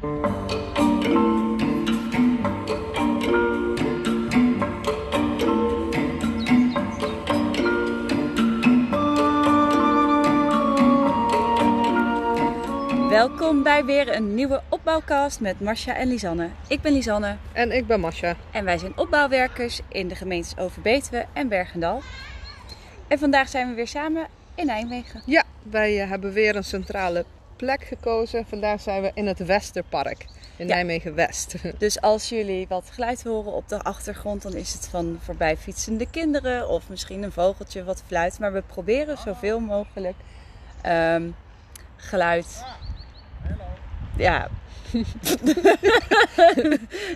Welkom bij weer een nieuwe opbouwcast met Marcia en Lisanne. Ik ben Lisanne En ik ben Masha. en wij zijn opbouwwerkers in de gemeentes Overbetuwe en Bergendal. En vandaag zijn we weer samen in Nijmegen. Ja, wij eh, hebben weer een centrale plek gekozen. Vandaag zijn we in het Westerpark in Ja. Nijmegen West. Dus als jullie wat geluid horen op de achtergrond, dan is het van voorbij fietsende kinderen of misschien een vogeltje wat fluit. Maar we proberen zoveel mogelijk ehm, geluid. Ja,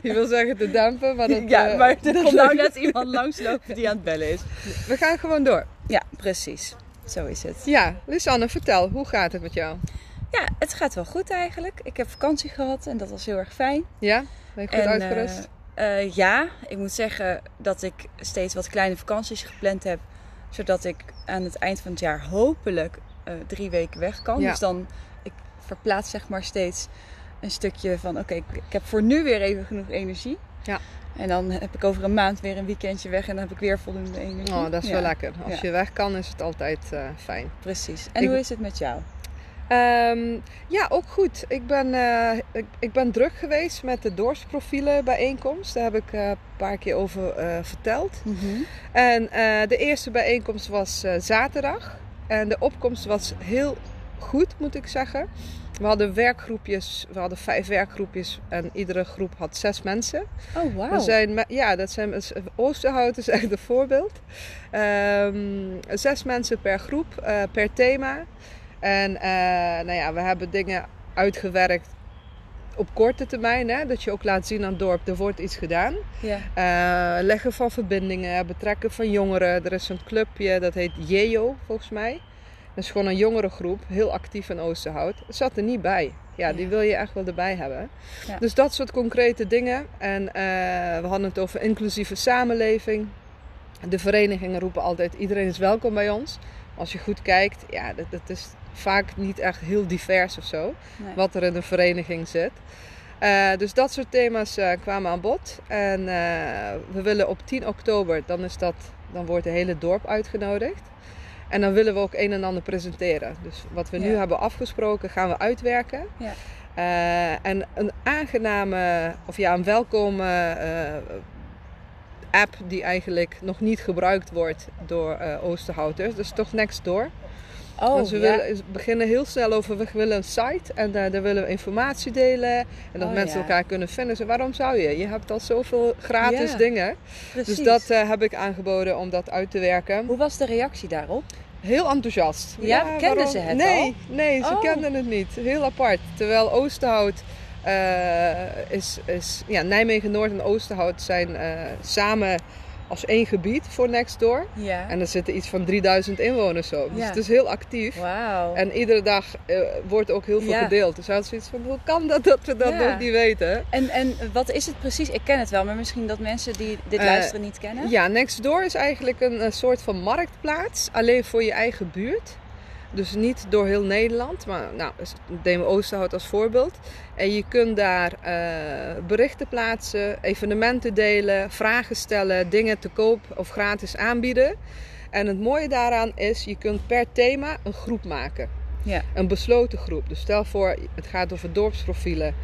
Je wil zeggen te dempen, maar dat, ja, eh, maar er komt nou net iemand langslopen die aan het bellen is. We gaan gewoon door. Ja, precies. Zo is het. Ja, Lisanne, vertel, hoe gaat het met jou? Ja, het gaat wel goed eigenlijk. Ik heb vakantie gehad en dat was heel erg fijn. Ja, ben je goed En, uitgerust? eh, eh, ja, ik moet zeggen dat ik steeds wat kleine vakanties gepland heb. Zodat ik aan het eind van het jaar hopelijk eh, drie weken weg kan. Ja. Dus dan, ik verplaats zeg maar steeds een stukje van... Oké, ik, ik heb voor nu weer even genoeg energie. Ja. En dan heb ik over een maand weer een weekendje weg en dan heb ik weer voldoende energie. Oh, dat is Ja, wel lekker. Als Ja. je weg kan, is het altijd fijn. Precies. En Ik- hoe is het met jou? Ehm, ja, ook goed. Ik ben, eh, ik, ik ben druk geweest met de dorpsprofielen bijeenkomst. Daar heb ik eh, een paar keer over eh, verteld. En eh, de eerste bijeenkomst was zaterdag. En de opkomst was heel goed, moet ik zeggen. We hadden werkgroepjes, we hadden vijf werkgroepjes en iedere groep had zes mensen. Oh, wauw. Zijn, ja, dat zijn Oosterhout is echt een voorbeeld. Ehm, zes mensen per groep, per thema. En eh, nou ja, we hebben dingen uitgewerkt op korte termijn. Hè, dat je ook laat zien aan het dorp, er wordt iets gedaan. Ja. Eh, leggen van verbindingen, betrekken van jongeren. Er is een clubje, dat heet JEO volgens mij. Dat is gewoon een jongerengroep, heel actief in Oosterhout. Zat er niet bij. Ja, die wil je echt wel erbij hebben. Ja. Dus dat soort concrete dingen. En eh, we hadden het over inclusieve samenleving. De verenigingen roepen altijd, iedereen is welkom bij ons. Als je goed kijkt, ja, dat, dat is vaak niet echt heel divers of zo Nee. wat er in een vereniging zit. Eh, dus dat soort thema's eh, kwamen aan bod. En eh, we willen op 10 oktober, dan, is dat, dan wordt het hele dorp uitgenodigd. En dan willen we ook een en ander presenteren. Dus wat we nu hebben afgesproken, gaan we uitwerken. Ja. En een aangename, of ja, een welkome app die eigenlijk nog niet gebruikt wordt door eh Oosterhouters. Dus toch Nextdoor. Oh, Dus we ja. willen, beginnen heel snel over, we willen een site en eh, daar willen we informatie delen. En dat Oh, mensen ja. elkaar kunnen vinden. Dus waarom zou je? Je hebt al zoveel gratis Ja, dingen. Precies. Dus dat eh, heb ik aangeboden om dat uit te werken. Hoe was de reactie daarop? Heel enthousiast. Ja, kenden waarom? ze het nee, al? Nee, ze Oh. kenden het niet. Heel apart. Terwijl Oosterhout eh, is, is... Ja, Nijmegen-Noord en Oosterhout zijn eh, samen als één gebied voor Nextdoor. Ja. En er zitten iets van 3000 inwoners zo. Dus Ja. het is heel actief. Wauw. En iedere dag eh, wordt ook heel veel Ja. gedeeld. Dus hij had zoiets van, hoe kan dat dat we dat Ja. nog niet weten? En, en wat is het precies? Ik ken het wel, maar misschien dat mensen die dit luisteren niet kennen. Ja, Nextdoor is eigenlijk een, soort van marktplaats. Alleen voor je eigen buurt. Dus niet door heel Nederland. Maar nou, dus we Oosterhout als voorbeeld. En je kunt daar eh, berichten plaatsen, evenementen delen, vragen stellen, dingen te koop of gratis aanbieden. En het mooie daaraan is, je kunt per thema een groep maken. Ja. een besloten groep. Dus stel voor, het gaat over dorpsprofielen.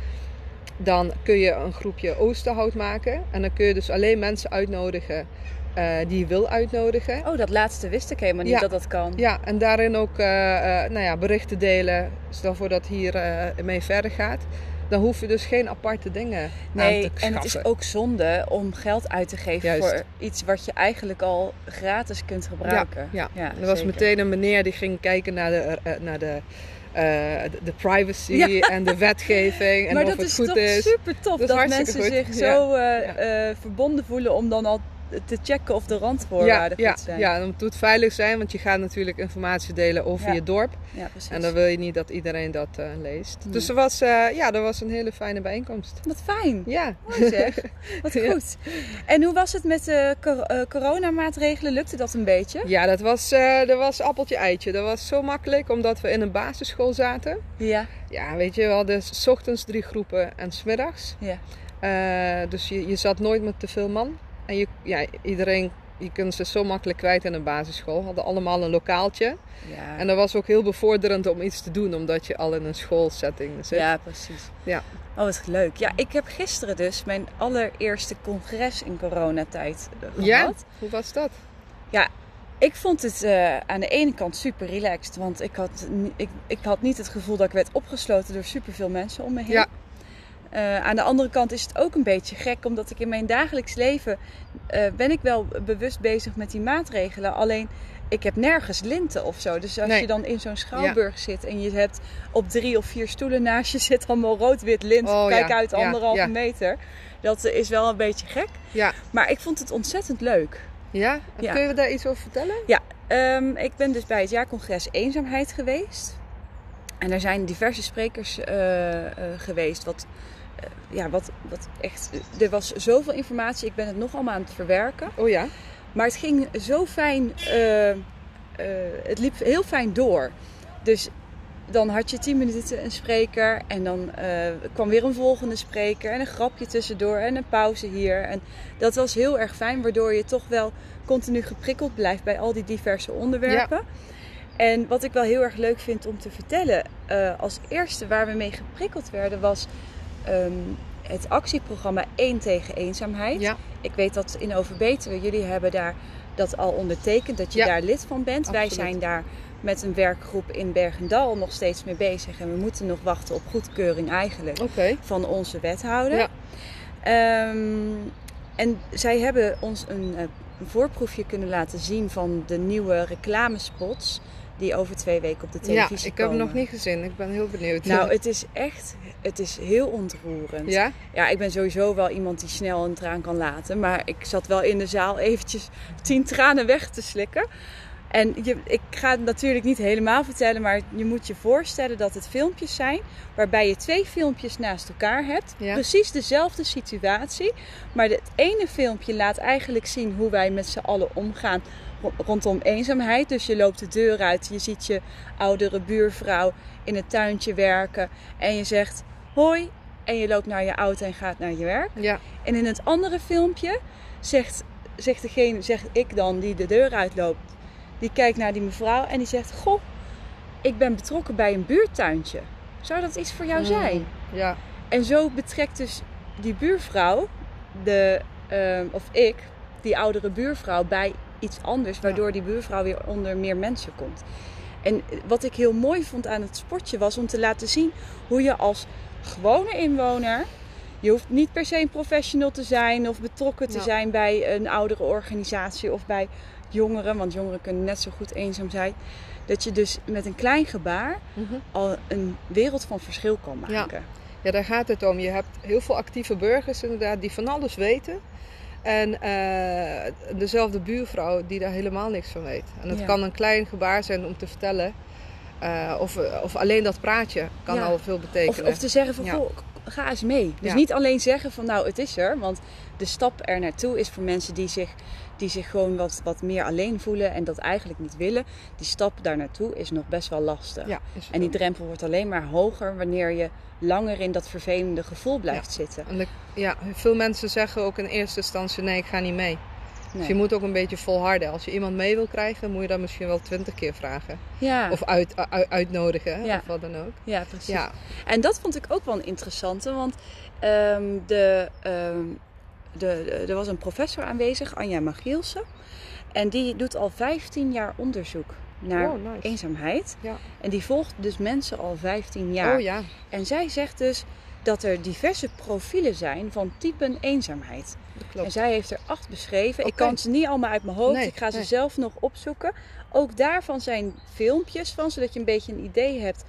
Dan kun je een groepje Oosterhout maken. En dan kun je dus alleen mensen uitnodigen eh, die je wil uitnodigen. Oh, dat laatste wist ik helemaal niet Ja. dat dat kan. Ja, en daarin ook eh, eh, nou ja, berichten delen. Stel voor dat hier mee verder gaat. Dan hoef je dus geen aparte dingen aan Nee, te en het is ook zonde om geld uit te geven Juist. voor iets wat je eigenlijk al gratis kunt gebruiken. Ja, ja er was zeker. meteen een meneer die ging kijken naar de, naar de, de, de privacy Ja. en de wetgeving. En maar of dat het is goed toch is. super tof Dat is dat mensen goed. zich Ja. zo Ja. verbonden voelen om dan al te checken of de randvoorwaarden ja, goed zijn. Ja, dan moet het veilig zijn, want je gaat natuurlijk informatie delen over Ja. je dorp. Ja, precies. En dan wil je niet dat iedereen dat eh, leest. Nee. Dus er was, eh, ja, dat was een hele fijne bijeenkomst. Wat fijn. Ja. Mooi zeg. Wat goed. En hoe was het met de eh, coronamaatregelen? Lukte dat een beetje? Ja, dat was, dat was appeltje eitje. Dat was zo makkelijk, omdat we in een basisschool zaten. Ja. Ja, weet je, we hadden 's ochtends drie groepen en smiddags. Ja. Dus je, je zat nooit met te veel man. En je, ja, iedereen, je kunt ze zo makkelijk kwijt in een basisschool. Hadden allemaal een lokaaltje. Ja. En dat was ook heel bevorderend om iets te doen, omdat je al in een schoolsetting zit. Ja, precies. Ja. Oh, wat leuk. Ja, ik heb gisteren dus mijn allereerste congres in coronatijd eh, gehad. Ja? Hoe was dat? Ik vond het eh, aan de ene kant super relaxed, want ik had, ik, ik had niet het gevoel dat ik werd opgesloten door superveel mensen om me heen. Ja. Eh, aan de andere kant is het ook een beetje gek, omdat ik in mijn dagelijks leven eh, ben ik wel bewust bezig met die maatregelen. Alleen ik heb nergens linten of zo. Dus als Nee. je dan in zo'n schouwburg zit en je hebt op drie of vier stoelen naast je zit allemaal rood-wit lint, Oh, kijk ja. uit Ja, anderhalve ja. meter. Dat is wel een beetje gek. Ja. Maar ik vond het ontzettend leuk. Ja? Ja. Kun je daar iets over vertellen? Ehm, ik ben dus bij het jaarcongres Eenzaamheid geweest. En er zijn diverse sprekers eh, eh, geweest. Wat, eh, ja, wat, wat echt, er was zoveel informatie. Ik ben het nog allemaal aan het verwerken. Oh ja? Maar het ging zo fijn. eh, eh, het liep heel fijn door. Dus dan had je 10 minuten een spreker. En dan eh, kwam weer een volgende spreker. En een grapje tussendoor. En een pauze hier. En dat was heel erg fijn. Waardoor je toch wel continu geprikkeld blijft bij al die diverse onderwerpen. En wat ik wel heel erg leuk vind om te vertellen. eh, als eerste waar we mee geprikkeld werden was. Ehm, het actieprogramma 1 tegen eenzaamheid. Ja. Ik weet dat in Overbetuwe, jullie hebben daar dat al ondertekend, dat je Ja. daar lid van bent. Wij zijn daar met een werkgroep in Bergendal nog steeds mee bezig. En we moeten nog wachten op goedkeuring eigenlijk van onze wethouder. Ja. Ehm, en zij hebben ons een, eh, een voorproefje kunnen laten zien van de nieuwe reclamespots die over twee weken op de Ja, televisie ik heb hem komen. nog niet gezien. Ik ben heel benieuwd. Nou, het is echt, het is heel ontroerend. ja? Ja, ik ben sowieso wel iemand die snel een traan kan laten. Maar ik zat wel in de zaal eventjes tien tranen weg te slikken. En je, ik ga het natuurlijk niet helemaal vertellen, maar je moet je voorstellen dat het filmpjes zijn waarbij je twee filmpjes naast elkaar hebt. Ja. Precies dezelfde situatie. Maar het ene filmpje laat eigenlijk zien hoe wij met z'n allen omgaan rondom eenzaamheid. Dus je loopt de deur uit, je ziet je oudere buurvrouw in het tuintje werken en je zegt hoi en je loopt naar je auto en gaat naar je werk. Ja. En in het andere filmpje zegt, zegt degene, zeg ik dan, die de deur uitloopt, die kijkt naar die mevrouw en die zegt: Goh, ik ben betrokken bij een buurtuintje. Zou dat iets voor jou zijn? Mm, Ja. En zo betrekt dus die buurvrouw, de, ehm, of ik, die oudere buurvrouw, bij iets anders, waardoor die buurvrouw weer onder meer mensen komt. En wat ik heel mooi vond aan het sportje was om te laten zien hoe je als gewone inwoner. Je hoeft niet per se een professional te zijn of betrokken te Ja. zijn bij een oudere organisatie of bij jongeren, want jongeren kunnen net zo goed eenzaam zijn. Dat je dus met een klein gebaar Mhm. al een wereld van verschil kan Ja. maken. Ja, daar gaat het om. Je hebt heel veel actieve burgers inderdaad die van alles weten. En eh, dezelfde buurvrouw die daar helemaal niks van weet. En het Ja. kan een klein gebaar zijn om te vertellen. eh, of, of alleen dat praatje kan Ja. al veel Of, betekenen. of te zeggen van, Ja. goh, ga eens mee. Dus Ja. niet alleen zeggen van, nou, het is er. Want de stap er naartoe is voor mensen die zich, die zich gewoon wat, wat meer alleen voelen en dat eigenlijk niet willen. Die stap daar naartoe is nog best wel lastig. ja, En die drempel wordt alleen maar hoger wanneer je langer in dat vervelende gevoel blijft zitten. En de- ja, veel mensen zeggen ook in eerste instantie: nee, ik ga niet mee. Dus je moet ook een beetje volharden. Als je iemand mee wil krijgen, moet je dat misschien wel twintig keer vragen. ja. Of uit, uitnodigen, Ja. of wat dan ook. ja, precies. Ja, En dat vond ik ook wel een interessante, want ehm, de, ehm, de, de- er was een professor aanwezig, Anja Magielsen. En die doet al 15 jaar onderzoek naar Oh, nice. eenzaamheid. Ja. En die volgt dus mensen al 15 jaar. Oh ja, En zij zegt dus dat er diverse profielen zijn van typen eenzaamheid. En zij heeft er acht beschreven. Ik kan ze niet allemaal uit mijn hoofd. Nee, ik ga ze nee. zelf nog opzoeken. Ook daarvan zijn filmpjes van, zodat je een beetje een idee hebt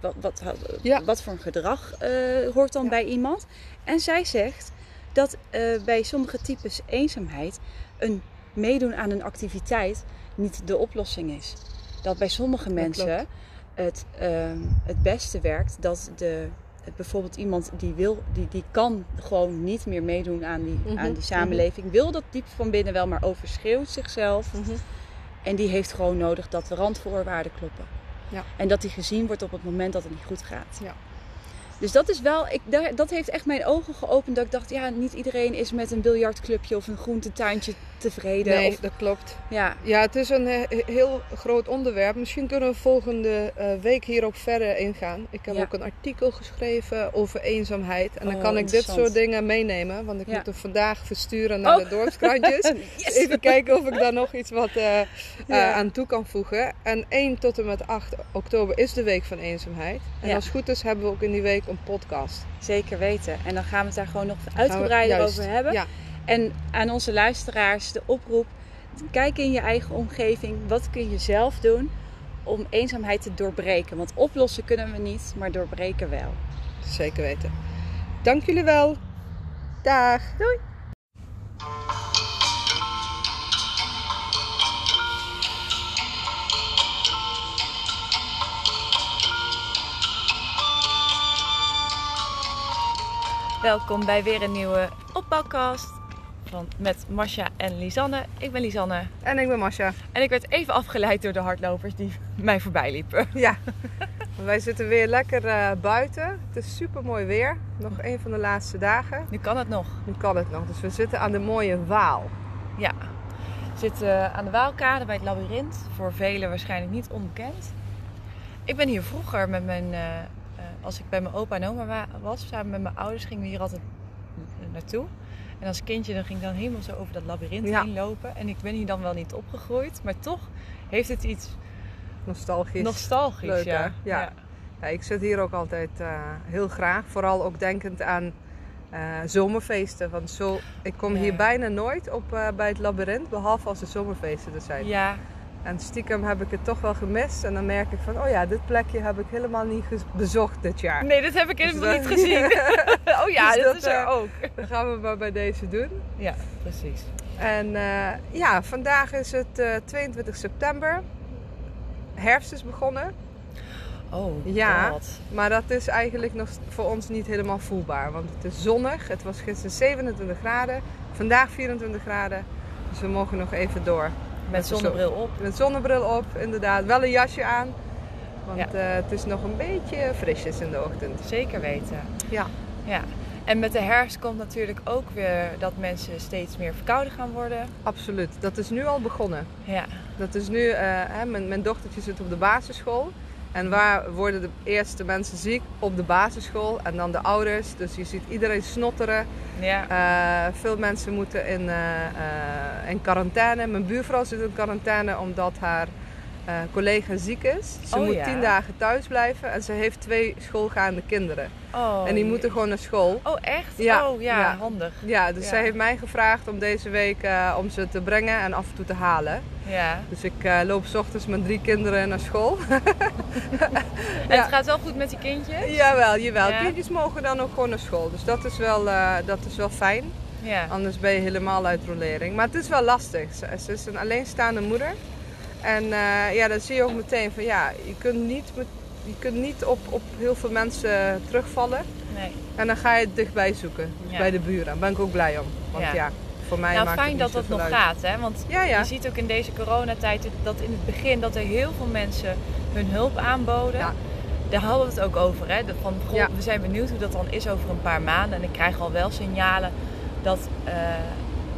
wat, wat, Ja. wat voor een gedrag eh, hoort dan Ja. bij iemand. En zij zegt dat eh, bij sommige types eenzaamheid een meedoen aan een activiteit niet de oplossing is. Dat bij sommige mensen het, ehm, het beste werkt dat de, bijvoorbeeld iemand die wil, die, die kan gewoon niet meer meedoen aan die, Mhm, aan die samenleving, wil dat diep van binnen wel, maar overschreeuwt zichzelf. Mhm. En die heeft gewoon nodig dat de randvoorwaarden kloppen. Ja. En dat die gezien wordt op het moment dat het niet goed gaat. Ja. Dus dat is wel, ik, daar, dat heeft echt mijn ogen geopend. Dat ik dacht, ja, niet iedereen is met een biljartclubje of een groentetuintje tevreden. Nee, Of, dat klopt. ja, Ja, het is een eh, heel groot onderwerp. Misschien kunnen we volgende eh, week hierop verder ingaan. Ik heb Ja. ook een artikel geschreven over eenzaamheid. En dan Oh, kan ik dit soort dingen meenemen. Want ik Ja. moet hem vandaag versturen naar Oh. de dorpskrantjes. Yes! Even kijken of ik daar nog iets wat eh, aan toe kan voegen. En 1 tot en met 8 oktober is de week van eenzaamheid. En als het goed is hebben we ook in die week een podcast. Zeker weten. En dan gaan we het daar gewoon nog uitgebreider juist. over hebben. Ja, En aan onze luisteraars de oproep: kijk in je eigen omgeving. Wat kun je zelf doen om eenzaamheid te doorbreken? Want oplossen kunnen we niet, maar doorbreken wel. zeker weten. Dank jullie wel. Dag. Doei! Welkom bij weer een nieuwe opbouwcast van, met Masha en Lisanne. Ik ben Lisanne En ik ben Masha. en ik werd even afgeleid door de hardlopers die mij voorbij liepen. Ja, wij zitten weer lekker eh, buiten. Het is super mooi weer. Nog een van de laatste dagen. Nu kan het nog. Nu kan het nog. Dus we zitten aan de mooie Waal. Ja, we zitten aan de Waalkade bij het labyrint. Voor velen waarschijnlijk niet onbekend. Ik ben hier vroeger met mijn, eh, eh, als ik bij mijn opa en oma wa- was, samen met mijn ouders, gingen we hier altijd naartoe. En als kindje dan ging ik dan helemaal zo over dat labyrint Ja. heen lopen. En ik ben hier dan wel niet opgegroeid, maar toch heeft het iets Nostalgisch. nostalgisch. Leuk, ja. Ja. Ja, ik zit hier ook altijd eh, heel graag. Vooral ook denkend aan eh, zomerfeesten. Want zo, ik kom Ja. hier bijna nooit op eh, bij het labyrint. Behalve als er zomerfeesten er zijn. ja, En stiekem heb ik het toch wel gemist. En dan merk ik van, oh ja, dit plekje heb ik helemaal niet bezocht dit jaar. nee, dat heb ik Dus helemaal dat- niet gezien. oh ja, Dus dat, dat, is er eh, ook. Dat gaan we maar bij deze doen. Ja, precies. En eh, ja, vandaag is het eh, 22 september. Herfst is begonnen. Oh, Ja. God. Maar dat is eigenlijk nog voor ons niet helemaal voelbaar. Want het is zonnig. Het was gisteren 27 graden. Vandaag 24 graden. Dus we mogen nog even door. Met zonnebril op. Met zonnebril op, inderdaad. Wel een jasje aan. Want Ja. eh, het is nog een beetje frisjes in de ochtend. Zeker weten. Ja. Ja. En met de herfst komt natuurlijk ook weer dat mensen steeds meer verkouden gaan worden. Absoluut. Dat is nu al begonnen. Ja. Dat is nu, eh, hè, mijn, mijn dochtertje zit op de basisschool. En waar worden de eerste mensen ziek? Op de basisschool. En dan de ouders. Dus je ziet iedereen snotteren. Ja. Eh, veel mensen moeten in, eh, eh, in quarantaine. Mijn buurvrouw zit in quarantaine omdat haar eh, collega ziek is. Ze Oh, moet ja. tien dagen thuis blijven. En ze heeft twee schoolgaande kinderen. Oh, en die jee. moeten gewoon naar school. Oh, echt? Ja, Oh, ja, ja. handig. Ja, dus Ja. zij heeft mij gevraagd om deze week eh, om ze te brengen en af en toe te halen. Ja. Dus ik eh, loop 's ochtends met drie kinderen naar school. En het gaat wel goed met die kindjes? jawel, jawel. Ja. Kindjes mogen dan ook gewoon naar school. Dus dat is wel, dat is wel fijn. Ja. Anders ben je helemaal uit rolering. Maar het is wel lastig. Ze, ze is een alleenstaande moeder. En eh, ja, dan zie je ook meteen van ja, je kunt niet, met, je kunt niet op, op heel veel mensen terugvallen. Nee. En dan ga je het dichtbij zoeken. Dus Ja. bij de buren. Daar ben ik ook blij om. Want Ja. ja, voor mij Nou, maakt fijn het dat dat nog uit. gaat, hè? Want Ja, je ziet ook in deze coronatijd dat in het begin dat er heel veel mensen hun hulp aanboden. Ja. Daar hadden we het ook over, hè? Van, goh, we zijn benieuwd hoe dat dan is over een paar maanden. En ik krijg al wel signalen dat, eh,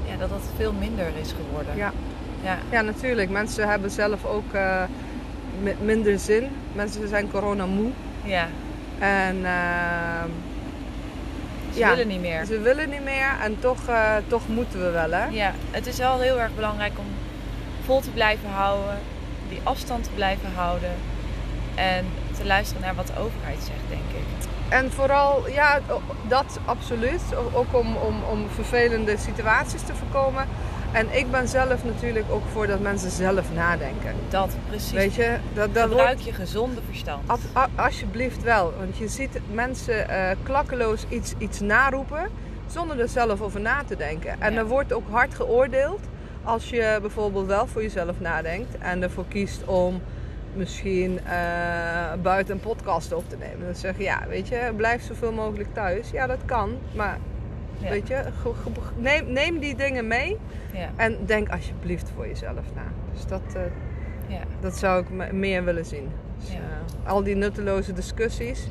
ja, dat dat veel minder is geworden. Ja. Ja. Ja, natuurlijk. Mensen hebben zelf ook eh, mi- minder zin. Mensen zijn corona moe. ja. En ehm, Ze Ja. willen niet meer. ze willen niet meer. En toch, eh, toch moeten we wel, hè? Ja, het is wel heel erg belangrijk om vol te blijven houden, die afstand te blijven houden en te luisteren naar wat de overheid zegt, denk ik. En vooral, ja, dat absoluut. Ook om, om, om vervelende situaties te voorkomen. En ik ben zelf natuurlijk ook voor dat mensen zelf nadenken. Dat precies. Weet je, dat, dat Gebruik wordt je gezonde verstand. ab- a- alsjeblieft wel. Want je ziet mensen eh, klakkeloos iets, iets naroepen zonder er zelf over na te denken. En Ja. er wordt ook hard geoordeeld als je bijvoorbeeld wel voor jezelf nadenkt en ervoor kiest om misschien uh, buiten een podcast op te nemen. Dan zeg je, ja, weet je, blijf zoveel mogelijk thuis. Ja, dat kan, maar weet je, neem, neem die dingen mee ja. en denk alsjeblieft voor jezelf na. Dus dat, uh, ja. dat zou ik meer willen zien. Dus, uh, al die nutteloze discussies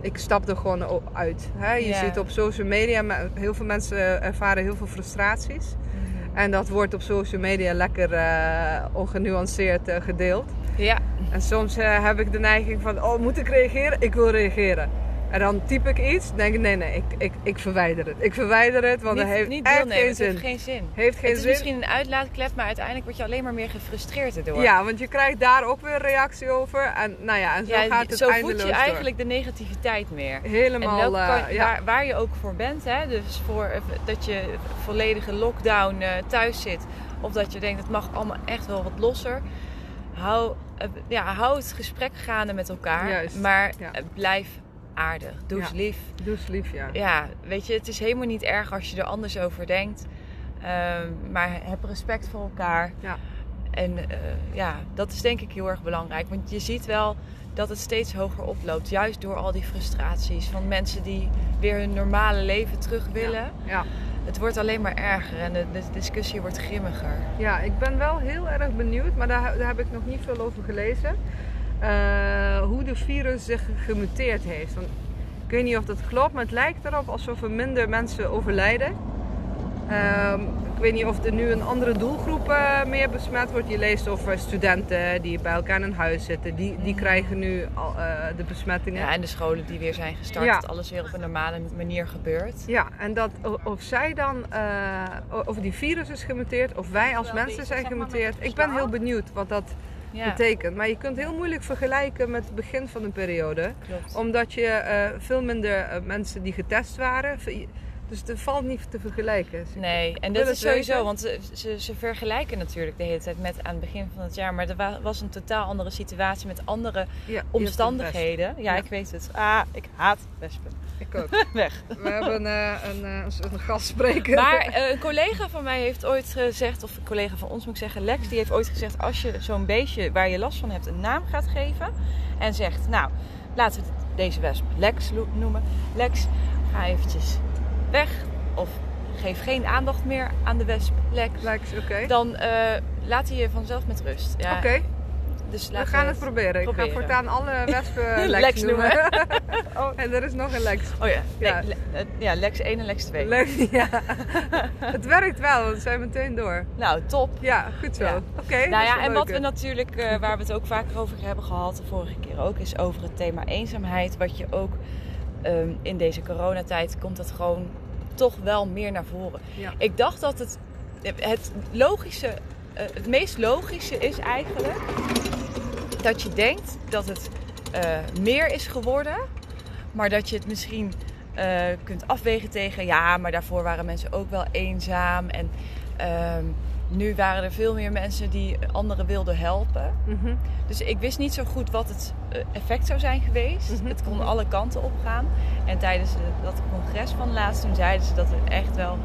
ik stap er gewoon uit. Hè? Je ziet op social media, heel veel mensen ervaren heel veel frustraties. Mhm. En dat wordt op social media lekker uh, ongenuanceerd gedeeld. Ja. En soms heb ik de neiging van, oh moet ik reageren? Ik wil reageren. En dan typ ik iets, denk ik, nee, nee, ik, ik, ik verwijder het. Ik verwijder het, want niet, het heeft niet echt geen zin. Het heeft geen zin. Heeft geen het is zin. misschien een uitlaatklep, maar uiteindelijk word je alleen maar meer gefrustreerd erdoor. Ja, want je krijgt daar ook weer reactie over. En nou ja, en zo gaat het zo eindeloos voed je eigenlijk de negativiteit meer. Helemaal. En uh, kan, waar, waar, je ook voor bent, hè? dus voor, eh, dat je volledige lockdown uh, thuis zit. Of dat je denkt, het mag allemaal echt wel wat losser. Hou, uh, ja, hou het gesprek gaande met elkaar. Juist, maar ja. blijf aardig. Doe eens Ja. lief. Doe eens lief, ja. Ja, weet je, het is helemaal niet erg als je er anders over denkt. Ehm, maar heb respect voor elkaar. Ja. En eh, ja, dat is denk ik heel erg belangrijk. Want je ziet wel dat het steeds hoger oploopt. Juist door al die frustraties van mensen die weer hun normale leven terug willen. Ja. Het wordt alleen maar erger en de, de discussie wordt grimmiger. Ja, ik ben wel heel erg benieuwd, maar daar, daar heb ik nog niet veel over gelezen. Eh, hoe de virus zich gemuteerd heeft. Want ik weet niet of dat klopt, maar het lijkt erop alsof er minder mensen overlijden. Ehm, ik weet niet of er nu een andere doelgroep eh, meer besmet wordt. Je leest over studenten die bij elkaar in een huis zitten. Die, die krijgen nu al, eh, de besmettingen. Ja, en de scholen die weer zijn gestart. Ja. Dat alles weer op een normale manier gebeurt. Ja, en dat of zij dan, eh, of die virus is gemuteerd, of wij als mensen zijn gemuteerd. Ik ben heel benieuwd wat dat Ja, betekent. Maar je kunt heel moeilijk vergelijken met het begin van de periode. klopt. Omdat je eh, veel minder eh, mensen die getest waren. Dus het valt niet te vergelijken. Dus Nee, en dat is sowieso, weten. want ze, ze, ze vergelijken natuurlijk de hele tijd met aan het begin van het jaar. Maar er wa- was een totaal andere situatie met andere Ja, omstandigheden. Ja, Ja. ik weet het. Ah, ik haat wespen. Ik ook. Weg. We hebben eh, een, eh, een gastspreker. Maar eh, een collega van mij heeft ooit gezegd, of een collega van ons moet ik zeggen, Lex, die heeft ooit gezegd: als je zo'n beestje waar je last van hebt een naam gaat geven en zegt, nou, laten we deze wesp Lex noemen. Lex, ga eventjes weg of geef geen aandacht meer aan de wesp Lex. Lex, oké. Dan eh, laat hij je vanzelf met rust. Ja, Oké, dus we gaan het proberen. Ik proberen. ga voortaan alle wespen Lex, Lex noemen. Oh. en er is nog een Lex. Oh ja, Ja. Le- eh, ja Lex 1 en Lex 2. Lex, ja. het werkt wel, want we zijn meteen door. Nou, top. Ja, goed zo. Ja. Oké, Nou ja, en wat we natuurlijk, eh, waar we het ook vaker over hebben gehad, de vorige keer ook, is over het thema eenzaamheid. Wat je ook ehm, in deze coronatijd komt dat gewoon toch wel meer naar voren. Ja. Ik dacht dat het, het logische, eh, het meest logische is eigenlijk dat je denkt dat het eh, meer is geworden, maar dat je het misschien eh, kunt afwegen tegen, ja, maar daarvoor waren mensen ook wel eenzaam en ehm, nu waren er veel meer mensen die anderen wilden helpen. Mhm. Dus ik wist niet zo goed wat het eh, effect zou zijn geweest. Mhm, Het kon mhm. alle kanten op gaan. En tijdens dat congres van laatst, toen zeiden ze dat er echt wel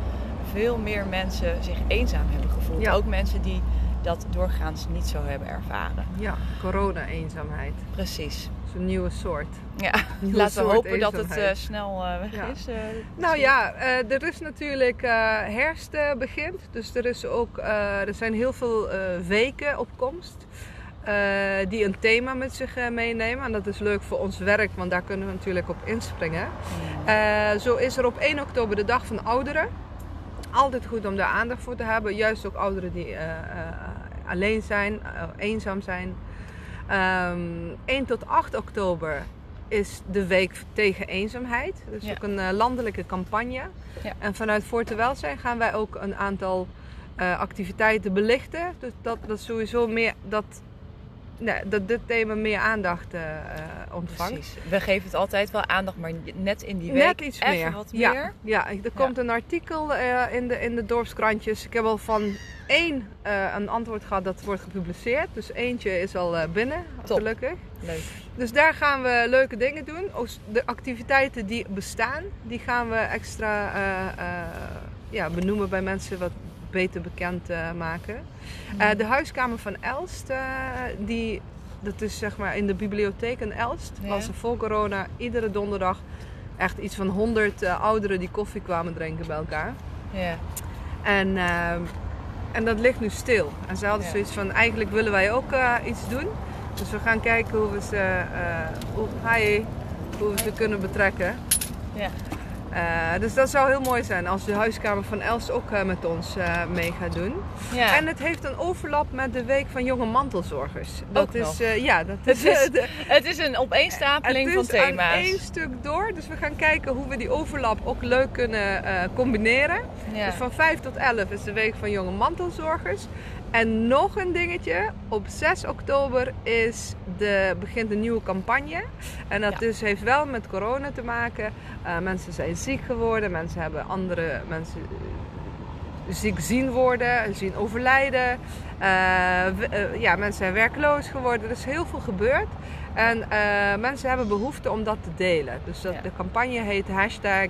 veel meer mensen zich eenzaam hebben gevoeld. Ja. Ook mensen die dat doorgaans niet zo hebben ervaren. Ja, corona-eenzaamheid. Precies. Dat is een nieuwe soort. Ja, Nieuwe laten we hopen dat het eh, snel eh, weg Ja. is. eh, Nou ja, er is natuurlijk herfst begint. Dus er, is ook, er zijn heel veel weken op komst. die een thema met zich meenemen. En dat is leuk voor ons werk, want daar kunnen we natuurlijk op inspringen. Eh, zo is er op 1 oktober de Dag van Ouderen. Altijd goed om daar aandacht voor te hebben. Juist ook ouderen die eh, eh, alleen zijn, eh, eenzaam zijn. Ehm 1 tot 8 oktober is de week tegen eenzaamheid. Dus Ja. ook een landelijke campagne. Ja. En vanuit Voortewelzijn gaan wij ook een aantal activiteiten belichten. Dus dat, dat sowieso meer dat, nee, dat dit thema meer aandacht eh, ontvangt. Precies. We geven het altijd wel aandacht, maar net in die week Net iets even meer. wat ja, meer. Ja, er komt een artikel eh, in, de, in de dorpskrantjes. Ik heb al van één een antwoord gehad dat wordt gepubliceerd. Dus eentje is al binnen, Top. gelukkig. Leuk. Dus daar gaan we leuke dingen doen. Ook de activiteiten die bestaan, die gaan we extra ja, benoemen bij mensen wat beter bekend maken. Uh, de huiskamer van Elst, die, dat is zeg maar in de bibliotheek in Elst, ja. was er voor corona iedere donderdag echt iets van 100 ouderen die koffie kwamen drinken bij elkaar. Ja. En, en dat ligt nu stil. En ze hadden zoiets van, eigenlijk willen wij ook iets doen. Dus we gaan kijken hoe we ze, hoe, hi, hoe we ze kunnen betrekken. Ja. Uh, dus dat zou heel mooi zijn als de huiskamer van Els ook uh, met ons uh, mee gaat doen. Ja. En het heeft een overlap met de week van jonge mantelzorgers. Dat ook is, ja, dat het, is, is, het is een opeenstapeling van thema's. Het is één stuk door. Dus we gaan kijken hoe we die overlap ook leuk kunnen combineren. Ja. Dus van 5 tot 11 is de week van jonge mantelzorgers. En nog een dingetje. Op 6 oktober is de, begint een nieuwe campagne. En dat Ja. dus heeft wel met corona te maken. Uh, mensen zijn ziek geworden. Mensen hebben andere mensen uh, ziek zien worden, zien overlijden. Uh, we- ja, mensen zijn werkloos geworden. Er is heel veel gebeurd. En mensen hebben behoefte om dat te delen. Dus dat, Ja. de campagne heet hashtag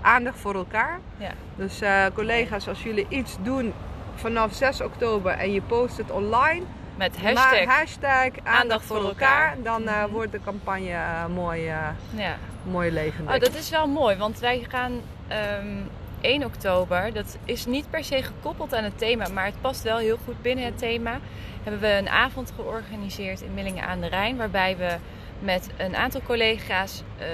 aandacht voor elkaar. Ja. Dus collega's, als jullie iets doen vanaf 6 oktober en je post het online, Met hashtag. aandacht, voor voor elkaar, elkaar. dan uh, wordt de campagne uh, mooi, uh, ja. mooi levendig. Oh, dat is wel mooi, want wij gaan um, 1 oktober, dat is niet per se gekoppeld aan het thema, maar het past wel heel goed binnen het thema. Hebben we een avond georganiseerd in Millingen aan de Rijn, waarbij we met een aantal collega's uh,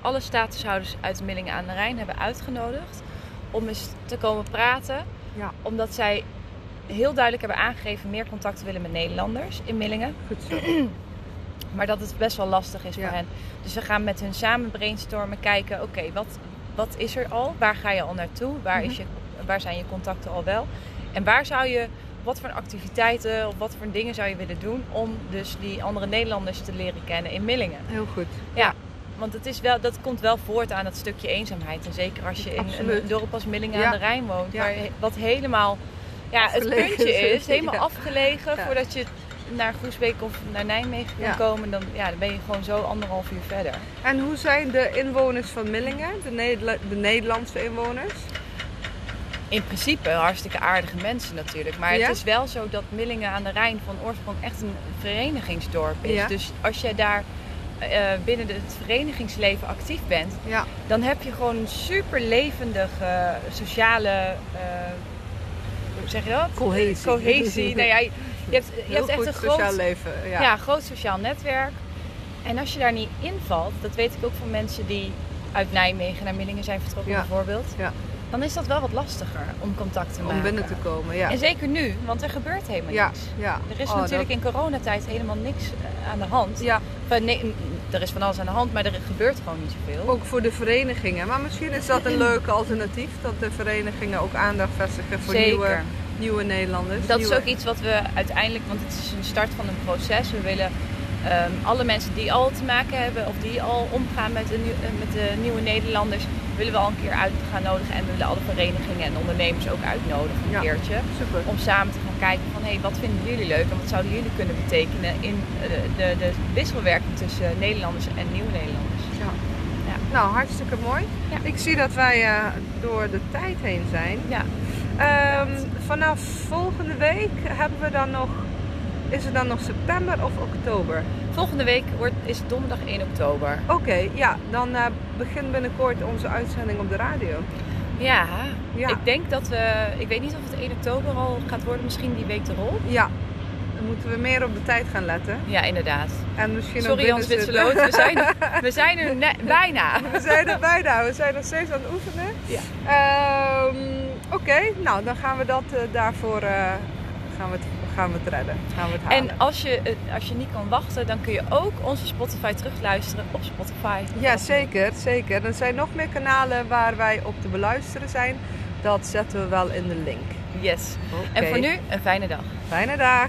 alle statushouders uit Millingen aan de Rijn hebben uitgenodigd om eens te komen praten. Ja. Omdat zij heel duidelijk hebben aangegeven meer contact te willen met Nederlanders in Millingen. Goed zo. maar dat het best wel lastig is Ja. voor hen. Dus we gaan met hun samen brainstormen, kijken, oké, wat, wat is er al? Waar ga je al naartoe? Waar, is je, waar zijn je contacten al wel? En waar zou je, wat voor activiteiten of wat voor dingen zou je willen doen om dus die andere Nederlanders te leren kennen in Millingen? Heel goed. Ja. Want het is wel, dat komt wel voort aan dat stukje eenzaamheid. En zeker als je in Absoluut. een dorp als Millingen Ja. aan de Rijn woont. Ja. Waar, wat helemaal ja, het puntje is. is. Helemaal Ja. afgelegen. Voordat je naar Groesbeek of naar Nijmegen kan Ja. komen. Dan, ja, dan ben je gewoon zo anderhalf uur verder. En hoe zijn de inwoners van Millingen, de, Nederla- de Nederlandse inwoners? In principe hartstikke aardige mensen natuurlijk. Maar Ja? het is wel zo dat Millingen aan de Rijn van oorsprong echt een verenigingsdorp is. Ja. Dus als jij daar eh, binnen het verenigingsleven actief bent, Ja, dan heb je gewoon een super levendige sociale. eh, hoe zeg je dat? Cohesie. Cohesie. nou ja, je hebt, je hebt echt een sociaal groot, leven. Ja. ja. groot sociaal netwerk. En als je daar niet invalt, dat weet ik ook van mensen die uit Nijmegen naar Millingen zijn vertrokken Ja. bijvoorbeeld. Ja. Dan is dat wel wat lastiger om contact te maken. Om binnen te komen, ja. En zeker nu, want er gebeurt helemaal Ja, niks. ja. Er is Oh, natuurlijk in coronatijd helemaal niks eh, aan de hand. Ja, Enfin, nee, n- er is van alles aan de hand, maar er gebeurt gewoon niet zoveel. ook voor de verenigingen. Maar misschien is dat een leuk alternatief, dat de verenigingen ook aandacht vestigen voor Zeker. nieuwe, nieuwe Nederlanders. Dat is ook iets wat we uiteindelijk, want het is een start van een proces. We willen ehm, alle mensen die al te maken hebben of die al omgaan met de, met de nieuwe Nederlanders, willen we al een keer uit gaan nodigen. En we willen alle verenigingen en ondernemers ook uitnodigen een Ja. keertje. Super. Om samen te gaan kijken van hé, hey, wat vinden jullie leuk en wat zouden jullie kunnen betekenen in eh, de, de, de wisselwerking tussen Nederlanders en nieuwe Nederlanders. Ja. Ja. Nou, hartstikke mooi. Ja. Ik zie dat wij eh, door de tijd heen zijn. Ja, Ehm, vanaf volgende week hebben we dan nog. Is het dan nog september of oktober? volgende week wordt, is het donderdag 1 oktober. Oké, ja, dan eh, begint binnenkort onze uitzending op de radio. Ja, Ja. ik denk dat we, ik weet niet of het 1 oktober al gaat worden, misschien die week erop. Ja, dan moeten we meer op de tijd gaan letten. Ja, inderdaad. En misschien Sorry Hans Witseloot, we zijn, we zijn er ne- bijna. We zijn er bijna, we zijn nog steeds aan het oefenen. Ja. Ehm, Oké, nou dan gaan we dat eh, daarvoor eh, gaan we het, gaan we het redden. Gaan we het halen. En als je, eh, als je niet kan wachten, dan kun je ook onze Spotify terugluisteren op Spotify. Ja, zeker, zeker. Er zijn nog meer kanalen waar wij op te beluisteren zijn. Dat zetten we wel in de link. Yes. En voor nu, een fijne dag. Fijne dag.